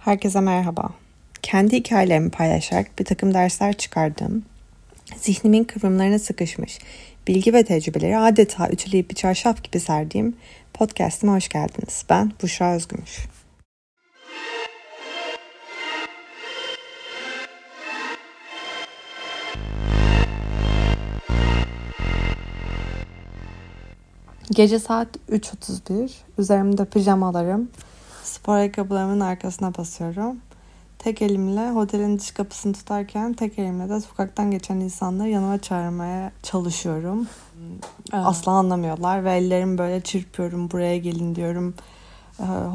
Herkese merhaba. Kendi hikayelerimi paylaşarak bir takım dersler çıkardım. Zihnimin kıvrımlarına sıkışmış bilgi ve tecrübeleri adeta ütüleyip bir çarşaf gibi serdiğim podcastime hoş geldiniz. Ben Büşra Özgümüş. Gece saat 3.31. Üzerimde pijamalarım. Spor ayakkabılarımın arkasına basıyorum. Tek elimle otelin dış kapısını tutarken tek elimle de sokaktan geçen insanları yanıma çağırmaya çalışıyorum. Evet. Asla anlamıyorlar ve ellerimi böyle çırpıyorum buraya gelin diyorum.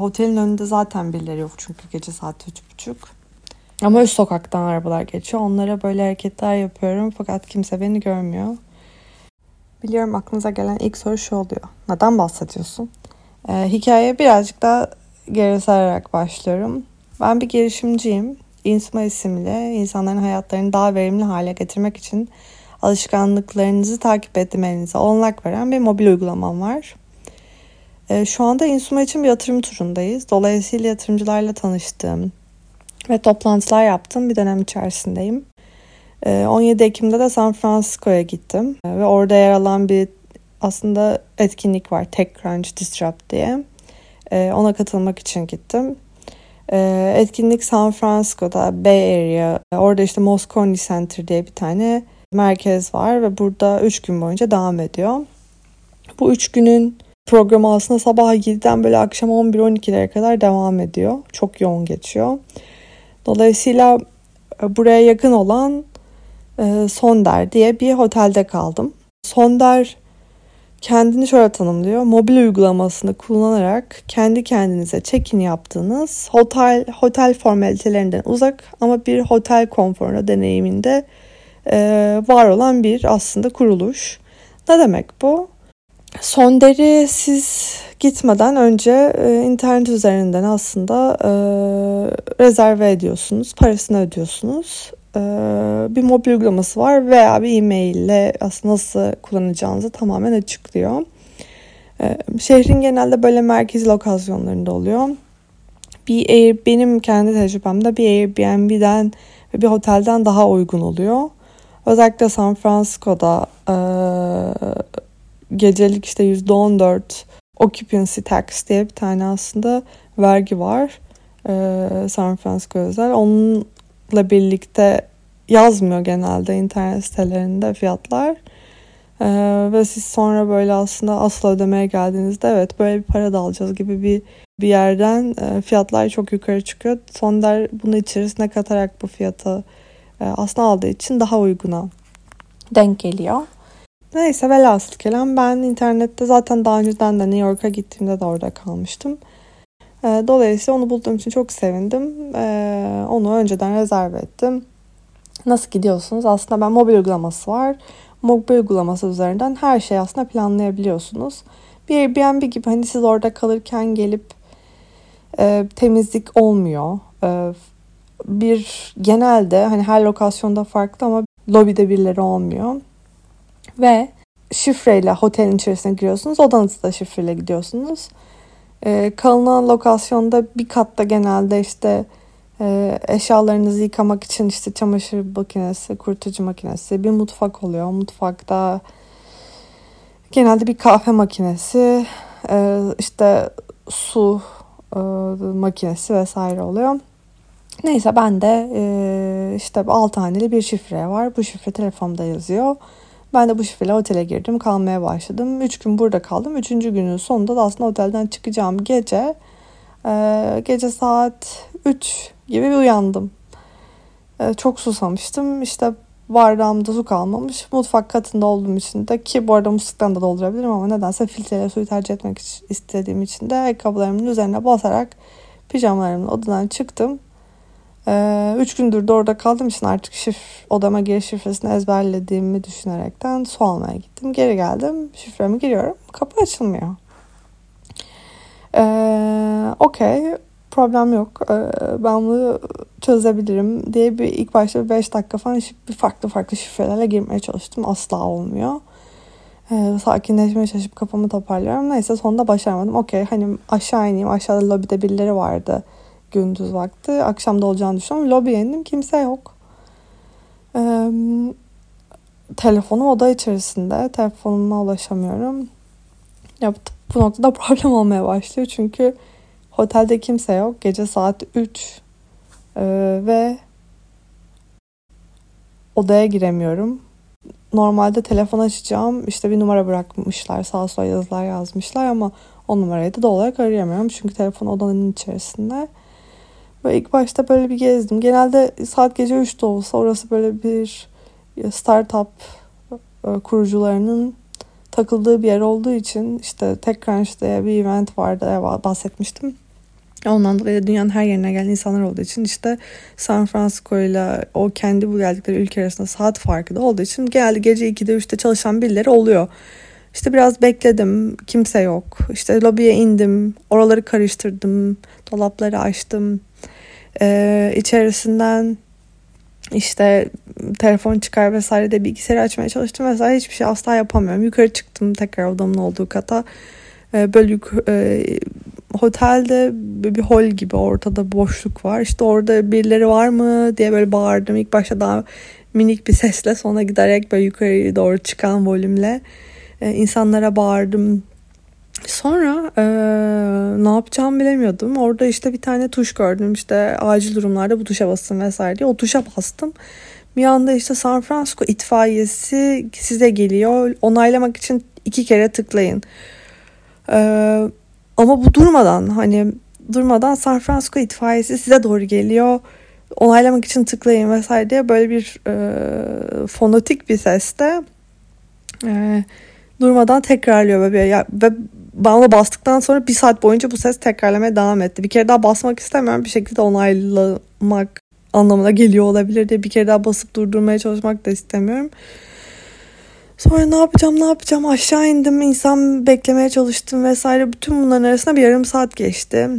Otelin önünde zaten birileri yok çünkü gece saat üç buçuk. Ama üst sokaktan arabalar geçiyor. Onlara böyle hareketler yapıyorum fakat kimse beni görmüyor. Biliyorum aklınıza gelen ilk soru şu oluyor. Neden bahsediyorsun? Ee, hikaye birazcık daha geri sararak başlıyorum. Ben bir girişimciyim. Insma isimli insanların hayatlarını daha verimli hale getirmek için alışkanlıklarınızı takip etmenize olanak veren bir mobil uygulamam var. Ee, şu anda Insuma için bir yatırım turundayız. Dolayısıyla yatırımcılarla tanıştığım ve toplantılar yaptığım bir dönem içerisindeyim. 17 ee, Ekim'de de San Francisco'ya gittim ve orada yer alan bir aslında etkinlik var TechCrunch Disrupt diye. Ee, ona katılmak için gittim. Ee, etkinlik San Francisco'da Bay Area. Orada işte Moscone Center diye bir tane merkez var ve burada 3 gün boyunca devam ediyor. Bu 3 günün programı aslında sabah 7'den böyle akşam 11-12'lere kadar devam ediyor. Çok yoğun geçiyor. Dolayısıyla e, buraya yakın olan e, Sonder diye bir otelde kaldım. Sonder kendini şöyle tanımlıyor. Mobil uygulamasını kullanarak kendi kendinize check-in yaptığınız otel otel formalitelerinden uzak ama bir otel konforuna deneyiminde e, var olan bir aslında kuruluş. Ne demek bu? Sonder'i siz gitmeden önce e, internet üzerinden aslında e, rezerve ediyorsunuz, parasını ödüyorsunuz bir mobil uygulaması var veya bir e-mail ile aslında nasıl kullanacağınızı tamamen açıklıyor. E, şehrin genelde böyle merkezi lokasyonlarında oluyor. Bir Air, benim kendi tecrübemde bir Airbnb'den ve bir otelden daha uygun oluyor. Özellikle San Francisco'da e, gecelik işte %14 occupancy tax diye bir tane aslında vergi var. E, San Francisco özel. Onun birlikte yazmıyor genelde internet sitelerinde fiyatlar. Ee, ve siz sonra böyle aslında asıl ödemeye geldiğinizde evet böyle bir para da alacağız gibi bir bir yerden e, fiyatlar çok yukarı çıkıyor. Sonder bunu içerisine katarak bu fiyatı e, aslında aldığı için daha uyguna denk geliyor. Neyse velhasıl kelam ben internette zaten daha önceden de New York'a gittiğimde de orada kalmıştım. Ee, dolayısıyla onu bulduğum için çok sevindim. Ee, onu önceden rezerve ettim. Nasıl gidiyorsunuz? Aslında ben mobil uygulaması var. Mobil uygulaması üzerinden her şeyi aslında planlayabiliyorsunuz. Bir Airbnb gibi hani siz orada kalırken gelip e, temizlik olmuyor. E, bir genelde hani her lokasyonda farklı ama lobide birileri olmuyor. Ve şifreyle otelin içerisine giriyorsunuz. Odanızda şifreyle gidiyorsunuz. E, kalınan lokasyonda bir katta genelde işte e, eşyalarınızı yıkamak için işte çamaşır makinesi, kurutucu makinesi, bir mutfak oluyor. Mutfakta genelde bir kahve makinesi, e, işte su e, makinesi vesaire oluyor. Neyse ben de e, işte 6 haneli bir şifre var. Bu şifre telefonda yazıyor. Ben de bu şifreyle otele girdim. Kalmaya başladım. Üç gün burada kaldım. Üçüncü günün sonunda da aslında otelden çıkacağım gece e, gece saat 3 gibi bir uyandım. E, çok susamıştım. İşte bardağımda su kalmamış. Mutfak katında olduğum için de ki bu arada musluktan da doldurabilirim ama nedense filtreli suyu tercih etmek istediğim için de ayakkabılarımın üzerine basarak pijamalarımla odadan çıktım. Ee, üç gündür de orada kaldığım için artık şif, odama giriş şifresini ezberlediğimi düşünerekten su almaya gittim. Geri geldim. Şifremi giriyorum. Kapı açılmıyor. Ee, Okey. Problem yok. Ee, ben bunu çözebilirim diye bir ilk başta bir 5 dakika falan bir farklı farklı şifrelerle girmeye çalıştım. Asla olmuyor. Ee, sakinleşmeye çalışıp kafamı toparlıyorum. Neyse sonunda başaramadım. Okey hani aşağı ineyim. Aşağıda lobide birileri vardı gündüz vakti. Akşamda olacağını düşünüyorum. Lobiye indim kimse yok. Ee, telefonum oda içerisinde. Telefonuma ulaşamıyorum. Ya bu noktada problem olmaya başlıyor. Çünkü otelde kimse yok. Gece saat 3 ee, ve odaya giremiyorum. Normalde telefon açacağım. İşte bir numara bırakmışlar. Sağa sola yazılar yazmışlar ama o numarayı da doğal olarak arayamıyorum. Çünkü telefon odanın içerisinde. Ve ilk başta böyle bir gezdim. Genelde saat gece 3'te olsa orası böyle bir startup e, kurucularının takıldığı bir yer olduğu için işte TechCrunch'te bir event vardı bahsetmiştim. Ondan dolayı dünyanın her yerine gelen insanlar olduğu için işte San Francisco ile o kendi bu geldikleri ülke arasında saat farkı da olduğu için genelde gece 2'de 3'te çalışan birileri oluyor. İşte biraz bekledim. Kimse yok. İşte lobiye indim. Oraları karıştırdım. Dolapları açtım. Ee, içerisinden işte telefon çıkar vesaire de bilgisayarı açmaya çalıştım vesaire hiçbir şey asla yapamıyorum. Yukarı çıktım tekrar odamın olduğu kata. Ee, böyle yuk- e, otelde bir hol gibi ortada boşluk var. İşte orada birileri var mı diye böyle bağırdım. İlk başta daha minik bir sesle sonra giderek böyle yukarı doğru çıkan volümle e, insanlara bağırdım. Sonra e, ne yapacağımı bilemiyordum. Orada işte bir tane tuş gördüm. İşte acil durumlarda bu tuşa basın vesaire diye. O tuşa bastım. Bir anda işte San Francisco itfaiyesi size geliyor. Onaylamak için iki kere tıklayın. Ee, ama bu durmadan hani durmadan San Francisco itfaiyesi size doğru geliyor. Onaylamak için tıklayın vesaire diye böyle bir e, fonotik bir seste e, durmadan tekrarlıyor böyle ya, ve bana bastıktan sonra bir saat boyunca bu ses tekrarlamaya devam etti. Bir kere daha basmak istemiyorum bir şekilde onaylamak anlamına geliyor olabilir diye bir kere daha basıp durdurmaya çalışmak da istemiyorum. Sonra ne yapacağım ne yapacağım aşağı indim insan beklemeye çalıştım vesaire bütün bunların arasında bir yarım saat geçti.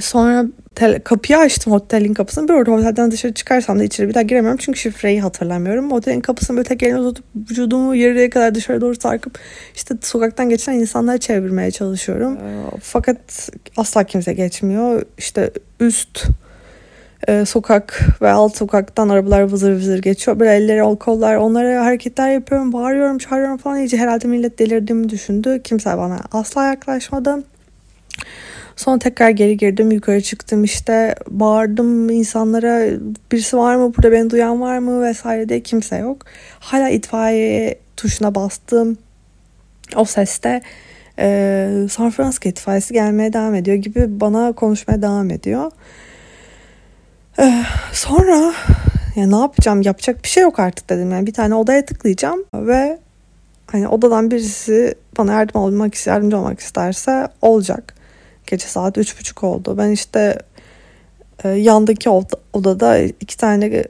Sonra tel- kapıyı açtım otelin kapısını. Bir orada otelden dışarı çıkarsam da içeri bir daha giremiyorum. Çünkü şifreyi hatırlamıyorum. Otelin kapısını böyle tek eline tutup vücudumu yarıya kadar dışarı doğru sarkıp işte sokaktan geçen insanları çevirmeye çalışıyorum. Fakat asla kimse geçmiyor. İşte üst e, sokak ve alt sokaktan arabalar vızır vızır geçiyor. Böyle elleri ol kollar onlara hareketler yapıyorum. Bağırıyorum çağırıyorum falan. İyice herhalde millet delirdiğimi düşündü. Kimse bana asla yaklaşmadı. Sonra tekrar geri girdim yukarı çıktım işte bağırdım insanlara birisi var mı burada beni duyan var mı vesaire de kimse yok. Hala itfaiye tuşuna bastım. O seste e, San Francisco itfaiyesi gelmeye devam ediyor gibi bana konuşmaya devam ediyor. E, sonra ya ne yapacağım yapacak bir şey yok artık dedim yani bir tane odaya tıklayacağım ve hani odadan birisi bana yardım olmak yardımcı olmak isterse olacak. Gece saat üç buçuk oldu. Ben işte e, yandaki odada iki tane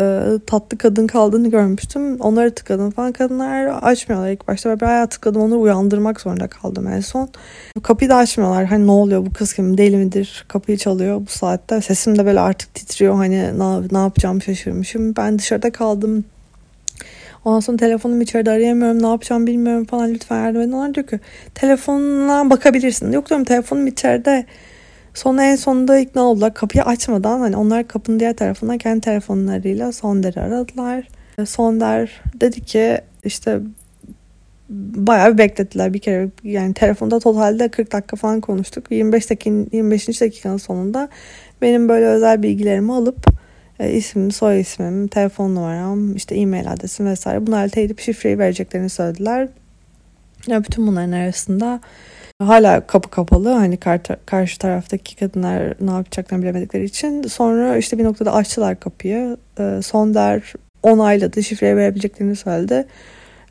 e, tatlı kadın kaldığını görmüştüm. Onları tıkladım falan. Kadınlar açmıyorlar ilk başta. Ben bayağı tıkladım. Onları uyandırmak zorunda kaldım en son. Kapıyı da açmıyorlar. Hani ne oluyor bu kız kim deli midir? Kapıyı çalıyor bu saatte. Sesim de böyle artık titriyor. Hani ne, ne yapacağım şaşırmışım. Ben dışarıda kaldım. Ondan sonra telefonumu içeride arayamıyorum ne yapacağım bilmiyorum falan lütfen yardım edin. Onlar diyor ki telefonuna bakabilirsin. Yok diyorum telefonum içeride. Sonra en sonunda ikna oldular. Kapıyı açmadan hani onlar kapının diğer tarafından kendi telefonlarıyla Sonder'i aradılar. Sonder dedi ki işte bayağı bir beklettiler bir kere. Yani telefonda totalde 40 dakika falan konuştuk. 25 dakika 25. dakikanın sonunda benim böyle özel bilgilerimi alıp e, soy ismim, telefon numaram, işte e-mail adresim vesaire bunlarla teyit şifreyi vereceklerini söylediler. Ya bütün bunların arasında hala kapı kapalı hani karşı taraftaki kadınlar ne yapacaklarını bilemedikleri için sonra işte bir noktada açtılar kapıyı. E, Sonder onayladı şifreyi verebileceklerini söyledi.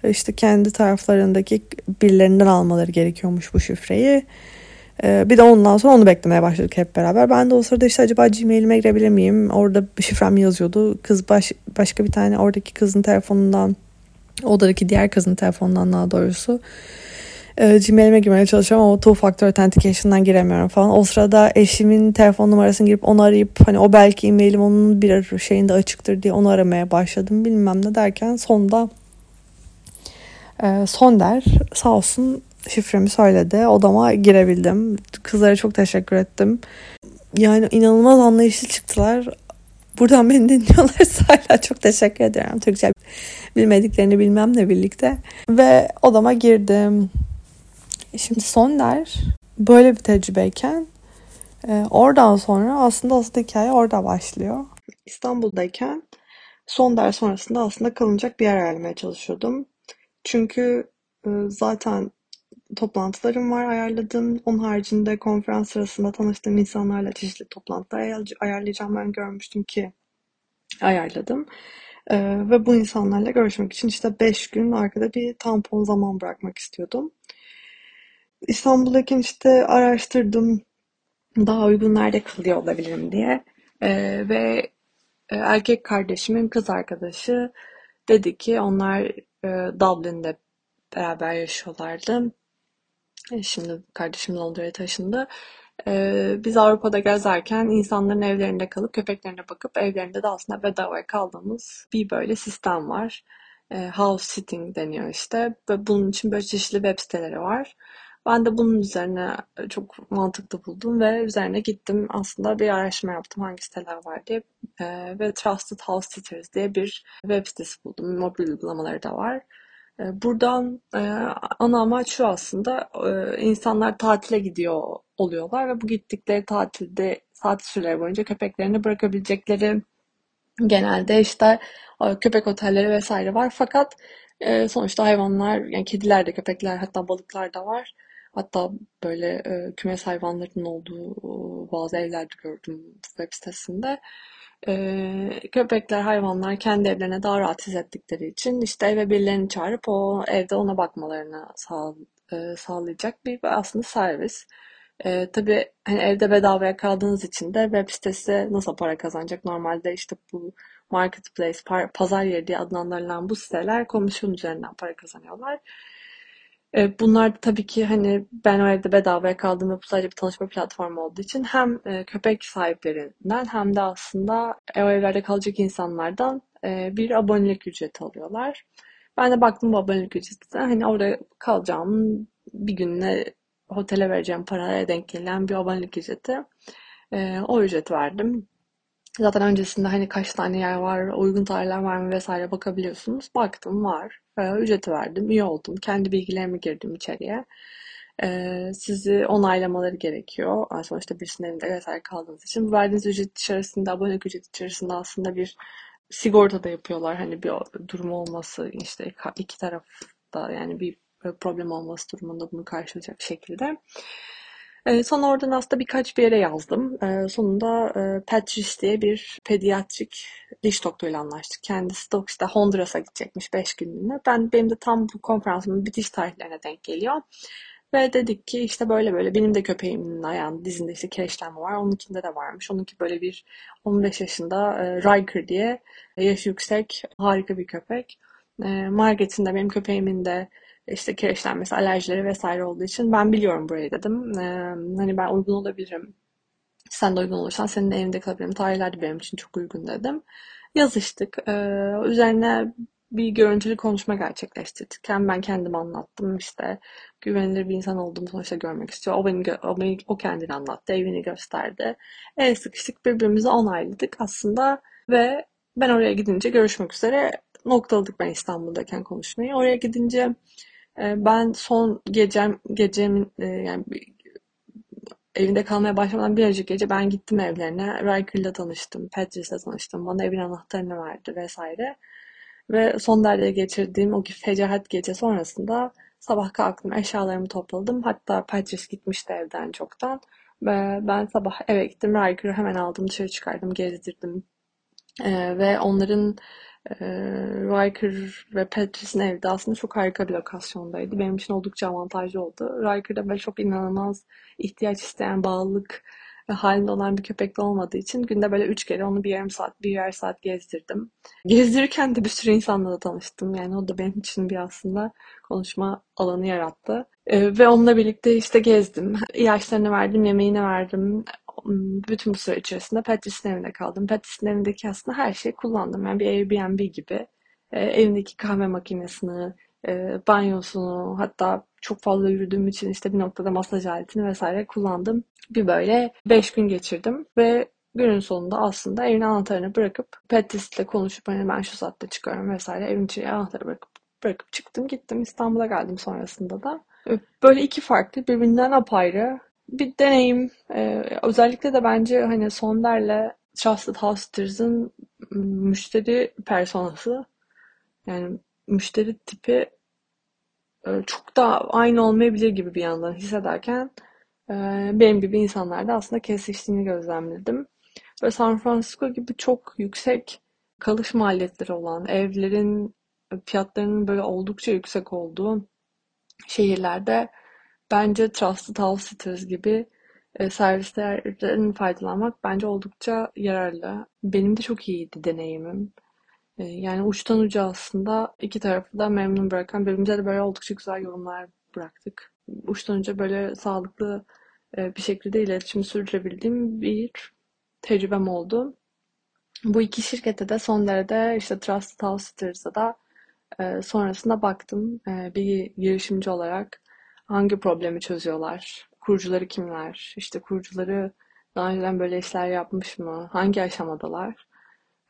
E, işte kendi taraflarındaki birilerinden almaları gerekiyormuş bu şifreyi. Ee, bir de ondan sonra onu beklemeye başladık hep beraber. Ben de o sırada işte acaba Gmail'ime girebilir miyim? Orada şifrem yazıyordu. Kız baş, başka bir tane oradaki kızın telefonundan odadaki diğer kızın telefonundan daha doğrusu e, Gmail'ime girmeye çalışıyorum ama two factor authentication'dan giremiyorum falan. O sırada eşimin telefon numarasını girip onu arayıp hani o belki e-mailim onun bir şeyinde açıktır diye onu aramaya başladım. Bilmem ne derken sonunda e, Sonder sağ olsun şifremi söyledi. Odama girebildim. Kızlara çok teşekkür ettim. yani inanılmaz anlayışlı çıktılar. Buradan beni dinliyorlarsa hala çok teşekkür ederim. Türkçe bilmediklerini bilmemle birlikte. Ve odama girdim. Şimdi son der böyle bir tecrübeyken e, oradan sonra aslında asıl hikaye orada başlıyor. İstanbul'dayken son ders sonrasında aslında kalınacak bir yer ayarlamaya çalışıyordum. Çünkü e, zaten toplantılarım var ayarladım. Onun haricinde konferans sırasında tanıştığım insanlarla çeşitli toplantılar ayarlayacağım ben görmüştüm ki ayarladım. Ee, ve bu insanlarla görüşmek için işte 5 gün arkada bir tampon zaman bırakmak istiyordum. İstanbul'dayken işte araştırdım daha uygun nerede kalıyor olabilirim diye. Ee, ve e, erkek kardeşimin kız arkadaşı dedi ki onlar e, Dublin'de beraber yaşıyorlardı. E, şimdi kardeşim Londra'ya taşındı. Ee, biz Avrupa'da gezerken insanların evlerinde kalıp köpeklerine bakıp evlerinde de aslında bedavaya kaldığımız bir böyle sistem var. Ee, house sitting deniyor işte ve bunun için böyle çeşitli web siteleri var. Ben de bunun üzerine çok mantıklı buldum ve üzerine gittim aslında bir araştırma yaptım hangi siteler var diye ee, ve Trusted House Sitters diye bir web sitesi buldum. Mobil uygulamaları da var. Ee, buradan e, ana amaç şu aslında e, insanlar tatile gidiyor oluyorlar ve bu gittikleri tatilde saat süreleri boyunca köpeklerini bırakabilecekleri genelde işte e, köpek otelleri vesaire var. Fakat sonuçta hayvanlar yani kediler de köpekler hatta balıklar da var. Hatta böyle kümes hayvanlarının olduğu bazı evlerde gördüm web sitesinde. Ee, köpekler, hayvanlar kendi evlerine daha rahat hissettikleri için işte eve birilerini çağırıp o evde ona bakmalarını sağ, e, sağlayacak bir aslında servis. E, tabii hani evde bedavaya kaldığınız için de web sitesi nasıl para kazanacak? Normalde işte bu marketplace, pazar yeri diye adlandırılan bu siteler komisyon üzerinden para kazanıyorlar. E, bunlar da tabii ki hani ben o evde bedavaya kaldığımda bu sadece bir tanışma platformu olduğu için hem e, köpek sahiplerinden hem de aslında o evlerde kalacak insanlardan e, bir abonelik ücreti alıyorlar. Ben de baktım bu abonelik ücreti hani orada kalacağım bir günle otele vereceğim paraya denk gelen bir abonelik ücreti. O ücreti verdim. Zaten öncesinde hani kaç tane yer var, uygun tarihler var mı vesaire bakabiliyorsunuz. Baktım var. E, ücreti verdim. Üye oldum. Kendi bilgilerimi girdim içeriye. E, sizi onaylamaları gerekiyor. Yani sonuçta birisinin evinde vesaire kaldığınız için. Bu verdiğiniz ücret içerisinde, abonelik ücret içerisinde aslında bir sigorta da yapıyorlar. Hani bir durum olması işte iki tarafta yani bir problem olması durumunda bunu karşılayacak şekilde. E, sonra oradan aslında birkaç bir yere yazdım. E, sonunda e, diye bir pediatrik diş doktoruyla anlaştık. Kendisi de işte Honduras'a gidecekmiş 5 günlüğüne. Ben, benim de tam bu konferansımın bitiş tarihlerine denk geliyor. Ve dedik ki işte böyle böyle benim de köpeğimin ayağında dizinde işte kireçlenme var. Onunkinde de varmış. Onunki böyle bir 15 yaşında e, Riker diye yaşı yüksek harika bir köpek. E, Margaret'in de benim köpeğimin de işte kireçlenmesi, alerjileri vesaire olduğu için ben biliyorum burayı dedim. Ee, hani ben uygun olabilirim. Sen de uygun olursan senin evinde kalabilirim. Tarihler de benim için çok uygun dedim. Yazıştık. Ee, üzerine bir görüntülü konuşma gerçekleştirdik. Hem ben kendim anlattım işte güvenilir bir insan olduğumu sonuçta görmek istiyor. O beni, o, beni, o kendini anlattı, evini gösterdi. El sıkıştık birbirimizi onayladık aslında ve ben oraya gidince görüşmek üzere noktaladık ben İstanbul'dayken konuşmayı. Oraya gidince ben son gecem gecemin e, yani evinde kalmaya başlamadan bir önceki gece ben gittim evlerine. Riker'la tanıştım. Patrice'le tanıştım. Bana evin anahtarını verdi vesaire. Ve son derece geçirdiğim o fecahat gece sonrasında sabah kalktım. Eşyalarımı topladım. Hatta Patrice gitmişti evden çoktan. Ve ben sabah eve gittim. Riker'ı hemen aldım dışarı çıkardım. Gezdirdim. Ee, ve onların e, Riker ve Patrice'in evde aslında çok harika bir lokasyondaydı. Benim için oldukça avantajlı oldu. Riker'da böyle çok inanılmaz ihtiyaç isteyen bağlılık halinde olan bir köpek de olmadığı için günde böyle üç kere onu bir yarım saat, bir yer saat gezdirdim. Gezdirirken de bir sürü insanla da tanıştım. Yani o da benim için bir aslında konuşma alanı yarattı. Ee, ve onunla birlikte işte gezdim. İlaçlarını verdim, yemeğini verdim bütün bu süre içerisinde Patrice'in evinde kaldım. Patrice'in evindeki aslında her şeyi kullandım. Yani bir Airbnb gibi. E, evindeki kahve makinesini, e, banyosunu hatta çok fazla yürüdüğüm için işte bir noktada masaj aletini vesaire kullandım. Bir böyle 5 gün geçirdim ve günün sonunda aslında evin anahtarını bırakıp Pettis'le konuşup hani ben şu saatte çıkıyorum vesaire evin içine anahtarı bırakıp bırakıp çıktım gittim İstanbul'a geldim sonrasında da. Böyle iki farklı birbirinden apayrı bir deneyim. Ee, özellikle de bence hani Sonder'le Trusted House'ın müşteri personası yani müşteri tipi e, çok da aynı olmayabilir gibi bir yandan hissederken e, benim gibi insanlarda aslında kesiştiğini gözlemledim. Böyle San Francisco gibi çok yüksek kalış maliyetleri olan evlerin fiyatlarının böyle oldukça yüksek olduğu şehirlerde bence Trusted House Sitters gibi e, servislerden faydalanmak bence oldukça yararlı. Benim de çok iyiydi deneyimim. E, yani uçtan uca aslında iki tarafı da memnun bırakan birbirimize de böyle oldukça güzel yorumlar bıraktık. Uçtan uca böyle sağlıklı e, bir şekilde iletişim sürdürebildiğim bir tecrübem oldu. Bu iki şirkette de son derece işte Trusted House Sitters'a da e, sonrasında baktım e, bir girişimci olarak hangi problemi çözüyorlar, kurucuları kimler, işte kurucuları daha önceden böyle işler yapmış mı, hangi aşamadalar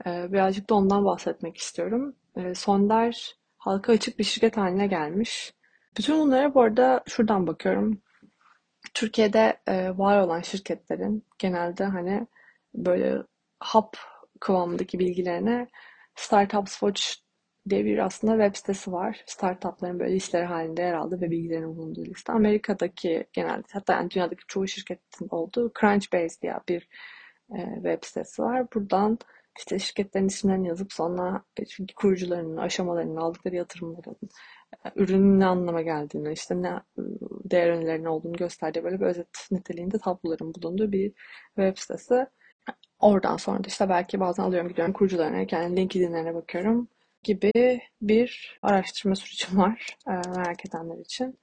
e, birazcık da ondan bahsetmek istiyorum. E, Sonder halka açık bir şirket haline gelmiş. Bütün bunlara bu arada şuradan bakıyorum. Türkiye'de e, var olan şirketlerin genelde hani böyle hap kıvamındaki bilgilerine Startups Watch diye bir aslında web sitesi var. Startupların böyle listeleri halinde yer aldığı ve bilgilerin bulunduğu liste. Amerika'daki genelde hatta yani dünyadaki çoğu şirketin olduğu Crunchbase diye bir e, web sitesi var. Buradan işte şirketlerin isimlerini yazıp sonra çünkü kurucularının, aşamalarını, aldıkları yatırımların, e, ürünün ne anlama geldiğini, işte ne değer önerilerinin olduğunu gösterdiği böyle bir özet niteliğinde tabloların bulunduğu bir web sitesi. Oradan sonra da işte belki bazen alıyorum gidiyorum kurucularına, yani LinkedIn'lerine bakıyorum gibi bir araştırma sürecim var e, merak edenler için.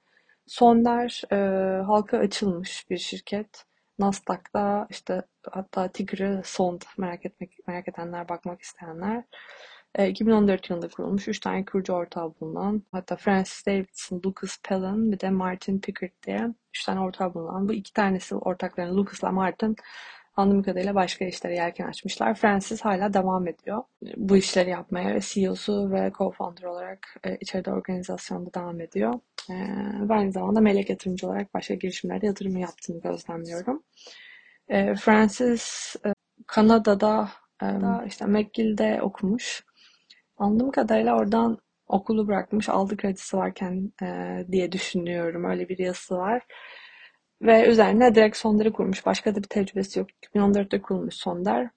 Sonder e, halka açılmış bir şirket. Nasdaq'ta işte hatta Tigre Sond merak etmek merak edenler bakmak isteyenler. E, 2014 yılında kurulmuş. Üç tane kurucu ortağı bulunan hatta Francis Davidson, Lucas Pellin bir de Martin Pickard diye üç tane ortağı bulunan. Bu iki tanesi ortaklarının Lucas'la Martin anladığım kadarıyla başka işlere yelken açmışlar. Francis hala devam ediyor bu işleri yapmaya ve CEO'su ve co-founder olarak e, içeride organizasyonda devam ediyor. E, ve aynı zamanda melek yatırımcı olarak başka girişimlerde yatırım yaptığını gözlemliyorum. E, Francis e, Kanada'da e, işte McGill'de okumuş. Anladığım kadarıyla oradan okulu bırakmış, aldı kredisi varken e, diye düşünüyorum. Öyle bir yazısı var. Ve üzerine direkt Sonder'i kurmuş. Başka da bir tecrübesi yok. 2014'te kurulmuş Sonder.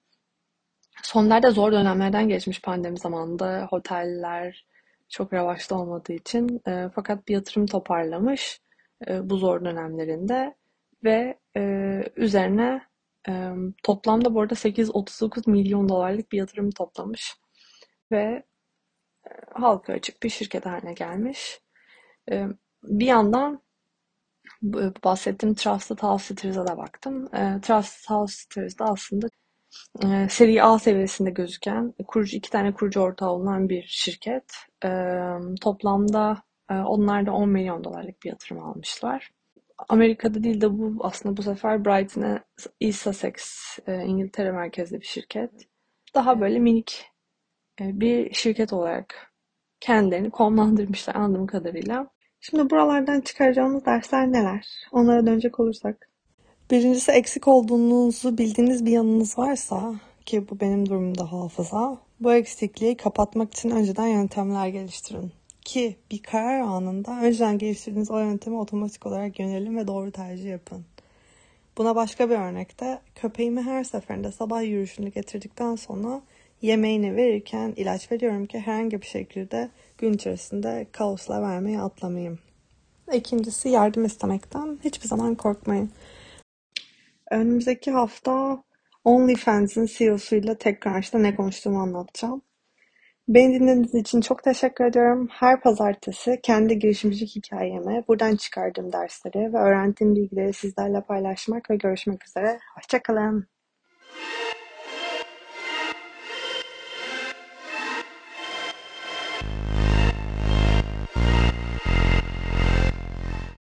Sonder de zor dönemlerden geçmiş pandemi zamanında. Oteller çok revaçta olmadığı için. E, fakat bir yatırım toparlamış e, bu zor dönemlerinde. Ve e, üzerine e, toplamda bu arada 839 milyon dolarlık bir yatırım toplamış. Ve e, halka açık bir şirket haline gelmiş. E, bir yandan bahsettiğim Trusted House Sitters'a da baktım. E, Trusted House Sitters'da aslında e, seri A seviyesinde gözüken kurucu iki tane kurucu ortağı olan bir şirket. E, toplamda e, onlar da 10 milyon dolarlık bir yatırım almışlar. Amerika'da değil de bu aslında bu sefer Brighton East Sussex e, İngiltere merkezli bir şirket. Daha böyle minik e, bir şirket olarak kendilerini konumlandırmışlar anladığım kadarıyla. Şimdi buralardan çıkaracağımız dersler neler? Onlara dönecek olursak. Birincisi eksik olduğunuzu bildiğiniz bir yanınız varsa ki bu benim durumumda hafıza. Bu eksikliği kapatmak için önceden yöntemler geliştirin. Ki bir karar anında önceden geliştirdiğiniz o yönteme otomatik olarak yönelin ve doğru tercih yapın. Buna başka bir örnekte köpeğimi her seferinde sabah yürüyüşünü getirdikten sonra yemeğini verirken ilaç veriyorum ki herhangi bir şekilde gün içerisinde kaosla vermeyi atlamayayım. İkincisi yardım istemekten hiçbir zaman korkmayın. Önümüzdeki hafta OnlyFans'in CEO'suyla tekrar işte ne konuştuğumu anlatacağım. Beni dinlediğiniz için çok teşekkür ediyorum. Her pazartesi kendi girişimcilik hikayemi, buradan çıkardığım dersleri ve öğrendiğim bilgileri sizlerle paylaşmak ve görüşmek üzere. Hoşçakalın.